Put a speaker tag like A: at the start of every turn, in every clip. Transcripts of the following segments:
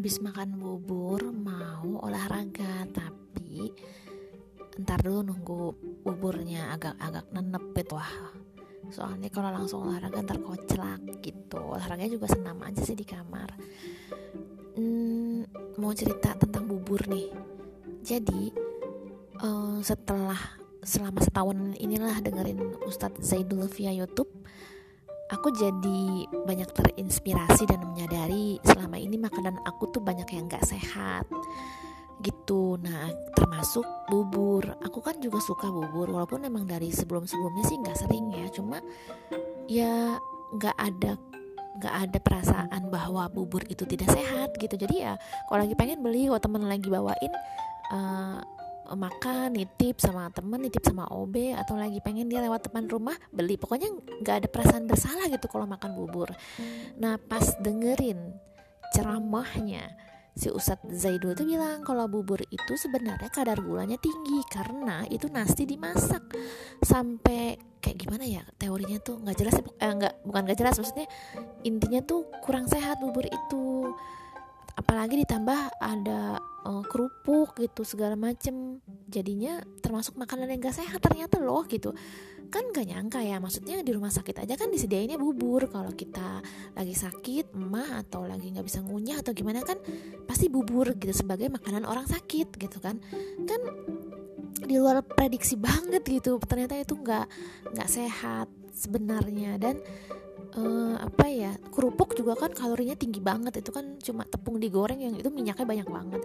A: habis makan bubur mau olahraga. Tapi ntar dulu nunggu buburnya agak-agak nenep wah. Soalnya kalau langsung olahraga ntar koclak gitu. Olahraganya juga senam aja sih di kamar. Hmm, mau cerita tentang bubur nih. Jadi uh, setelah selama setahun inilah dengerin Ustadz Zaidul via YouTube aku jadi banyak terinspirasi dan menyadari selama ini makanan aku tuh banyak yang gak sehat gitu. Nah termasuk bubur. Aku kan juga suka bubur walaupun emang dari sebelum sebelumnya sih nggak sering ya. Cuma ya nggak ada nggak ada perasaan bahwa bubur itu tidak sehat gitu. Jadi ya kalau lagi pengen beli kalau temen lagi bawain uh, makan nitip sama temen nitip sama OB atau lagi pengen dia lewat depan rumah beli. Pokoknya nggak ada perasaan bersalah gitu kalau makan bubur. Nah pas dengerin ceramahnya si Ustadz Zaidul itu bilang kalau bubur itu sebenarnya kadar gulanya tinggi karena itu nasi dimasak. Sampai kayak gimana ya teorinya tuh? Nggak jelas eh, nggak bukan nggak jelas maksudnya intinya tuh kurang sehat bubur itu apalagi ditambah ada uh, kerupuk gitu segala macem. Jadinya termasuk makanan yang gak sehat ternyata loh gitu. Kan gak nyangka ya maksudnya di rumah sakit aja kan disediainnya bubur. Kalau kita lagi sakit emah atau lagi nggak bisa ngunyah atau gimana kan pasti bubur gitu sebagai makanan orang sakit gitu kan. Kan di luar prediksi banget gitu ternyata itu nggak nggak sehat sebenarnya. Dan uh, apa ya kerupuk juga kan kalorinya tinggi banget. Itu kan cuma tepung digoreng yang itu minyaknya banyak banget.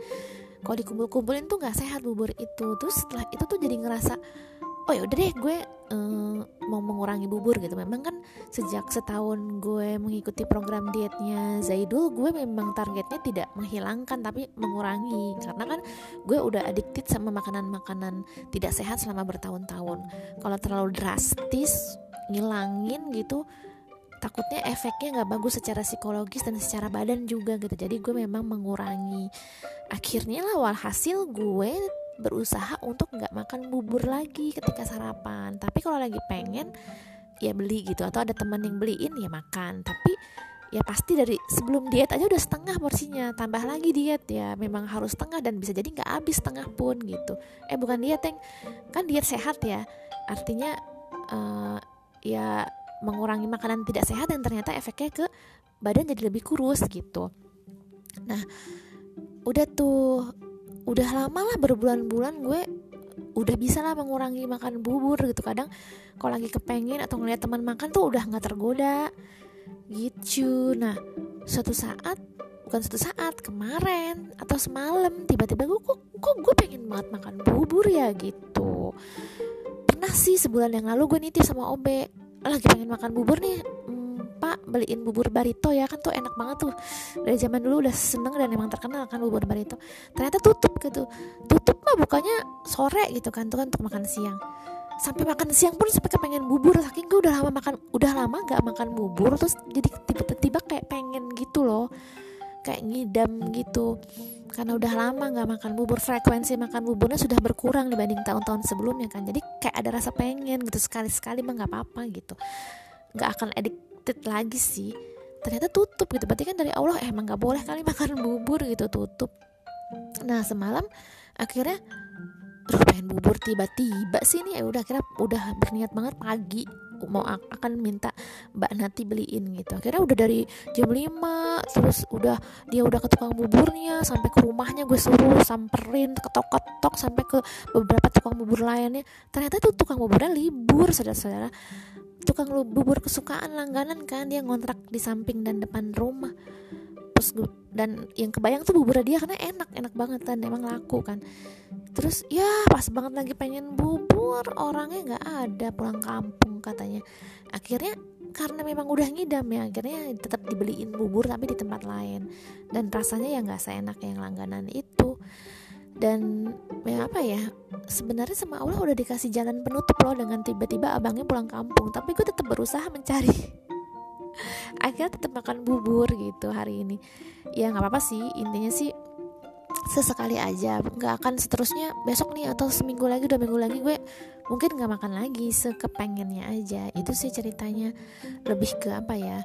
A: Kalau dikumpul-kumpulin tuh nggak sehat bubur itu. Terus setelah itu tuh jadi ngerasa oh ya udah deh gue uh, mau mengurangi bubur gitu. Memang kan sejak setahun gue mengikuti program dietnya Zaidul gue memang targetnya tidak menghilangkan tapi mengurangi. Karena kan gue udah addicted sama makanan-makanan tidak sehat selama bertahun-tahun. Kalau terlalu drastis ngilangin gitu takutnya efeknya nggak bagus secara psikologis dan secara badan juga gitu. Jadi gue memang mengurangi. Akhirnya lah walhasil gue berusaha untuk nggak makan bubur lagi ketika sarapan. Tapi kalau lagi pengen ya beli gitu. Atau ada teman yang beliin ya makan. Tapi ya pasti dari sebelum diet aja udah setengah porsinya. Tambah lagi diet ya memang harus setengah dan bisa jadi nggak habis setengah pun gitu. Eh bukan diet yang kan diet sehat ya. Artinya uh, ya mengurangi makanan tidak sehat dan ternyata efeknya ke badan jadi lebih kurus gitu. Nah udah tuh udah lama lah berbulan-bulan gue udah bisa lah mengurangi makan bubur gitu. Kadang kalau lagi kepengen atau ngeliat teman makan tuh udah nggak tergoda gitu. Nah suatu saat bukan suatu saat kemarin atau semalam tiba-tiba gue kok, kok gue pengen banget makan bubur ya gitu. Pernah sih sebulan yang lalu gue nitip sama Obe lagi pengen makan bubur nih. Hmm, pak beliin bubur barito ya. Kan tuh enak banget tuh. Dari zaman dulu udah seneng dan emang terkenal kan bubur barito. Ternyata tutup gitu. Tutup mah bukannya sore gitu kan. Tuh kan untuk makan siang. Sampai makan siang pun sampai kepengen bubur. Saking gue udah lama makan udah lama nggak makan bubur terus jadi tiba-tiba kayak pengen gitu loh. Kayak ngidam gitu karena udah lama nggak makan bubur frekuensi makan buburnya sudah berkurang dibanding tahun-tahun sebelumnya kan. Jadi kayak ada rasa pengen gitu sekali-sekali mah nggak apa-apa gitu. Nggak akan addicted lagi sih. Ternyata tutup gitu. Berarti kan dari Allah eh, emang nggak boleh kali makan bubur gitu tutup. Nah semalam akhirnya terus pengen bubur tiba-tiba sih nih. Ya udah kira udah berniat banget pagi mau akan minta Mbak Nati beliin gitu. Akhirnya udah dari jam 5 terus udah dia udah ke tukang buburnya sampai ke rumahnya gue suruh samperin ketok-ketok sampai ke beberapa tukang bubur lainnya. Ternyata tuh tukang buburnya libur saudara-saudara. Tukang bubur kesukaan langganan kan dia ngontrak di samping dan depan rumah. Terus gue, dan yang kebayang tuh bubur dia karena enak enak banget dan emang laku kan. Terus ya pas banget lagi pengen bubur orangnya nggak ada pulang kampung katanya. Akhirnya karena memang udah ngidam ya akhirnya tetap dibeliin bubur tapi di tempat lain. Dan rasanya ya nggak seenak yang langganan itu. Dan ya apa ya sebenarnya sama Allah udah dikasih jalan penutup loh dengan tiba-tiba abangnya pulang kampung. Tapi gue tetap berusaha mencari. Akhirnya tetap makan bubur gitu hari ini. Ya nggak apa-apa sih intinya sih sesekali aja. Nggak akan seterusnya besok nih atau seminggu lagi dua minggu lagi gue mungkin nggak makan lagi sekepengennya aja. Itu sih ceritanya. Lebih ke apa ya?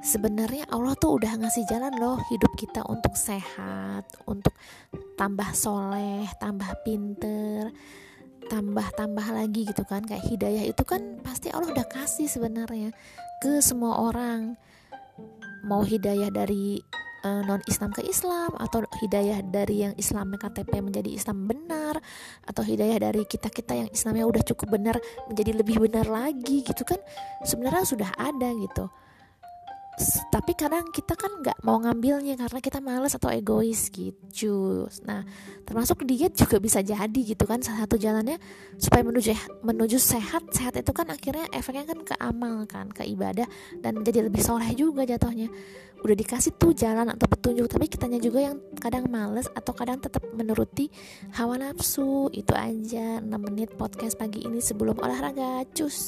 A: Sebenarnya Allah tuh udah ngasih jalan loh hidup kita untuk sehat, untuk tambah soleh, tambah pinter, tambah-tambah lagi gitu kan kayak hidayah. Itu kan pasti Allah udah kasih sebenarnya ke semua orang. Mau hidayah dari uh, non Islam ke Islam atau hidayah dari yang Islam KTP menjadi Islam benar atau hidayah dari kita kita yang Islamnya udah cukup benar menjadi lebih benar lagi gitu kan? Sebenarnya sudah ada gitu tapi kadang kita kan nggak mau ngambilnya karena kita males atau egois gitu. Nah termasuk diet juga bisa jadi gitu kan. Salah satu jalannya supaya menuju menuju sehat. Sehat itu kan akhirnya efeknya kan ke amal kan ke ibadah. Dan menjadi lebih soleh juga jatuhnya. Udah dikasih tuh jalan atau petunjuk tapi kitanya juga yang kadang males atau kadang tetap menuruti hawa nafsu. Itu aja 6 menit podcast pagi ini sebelum olahraga. Cus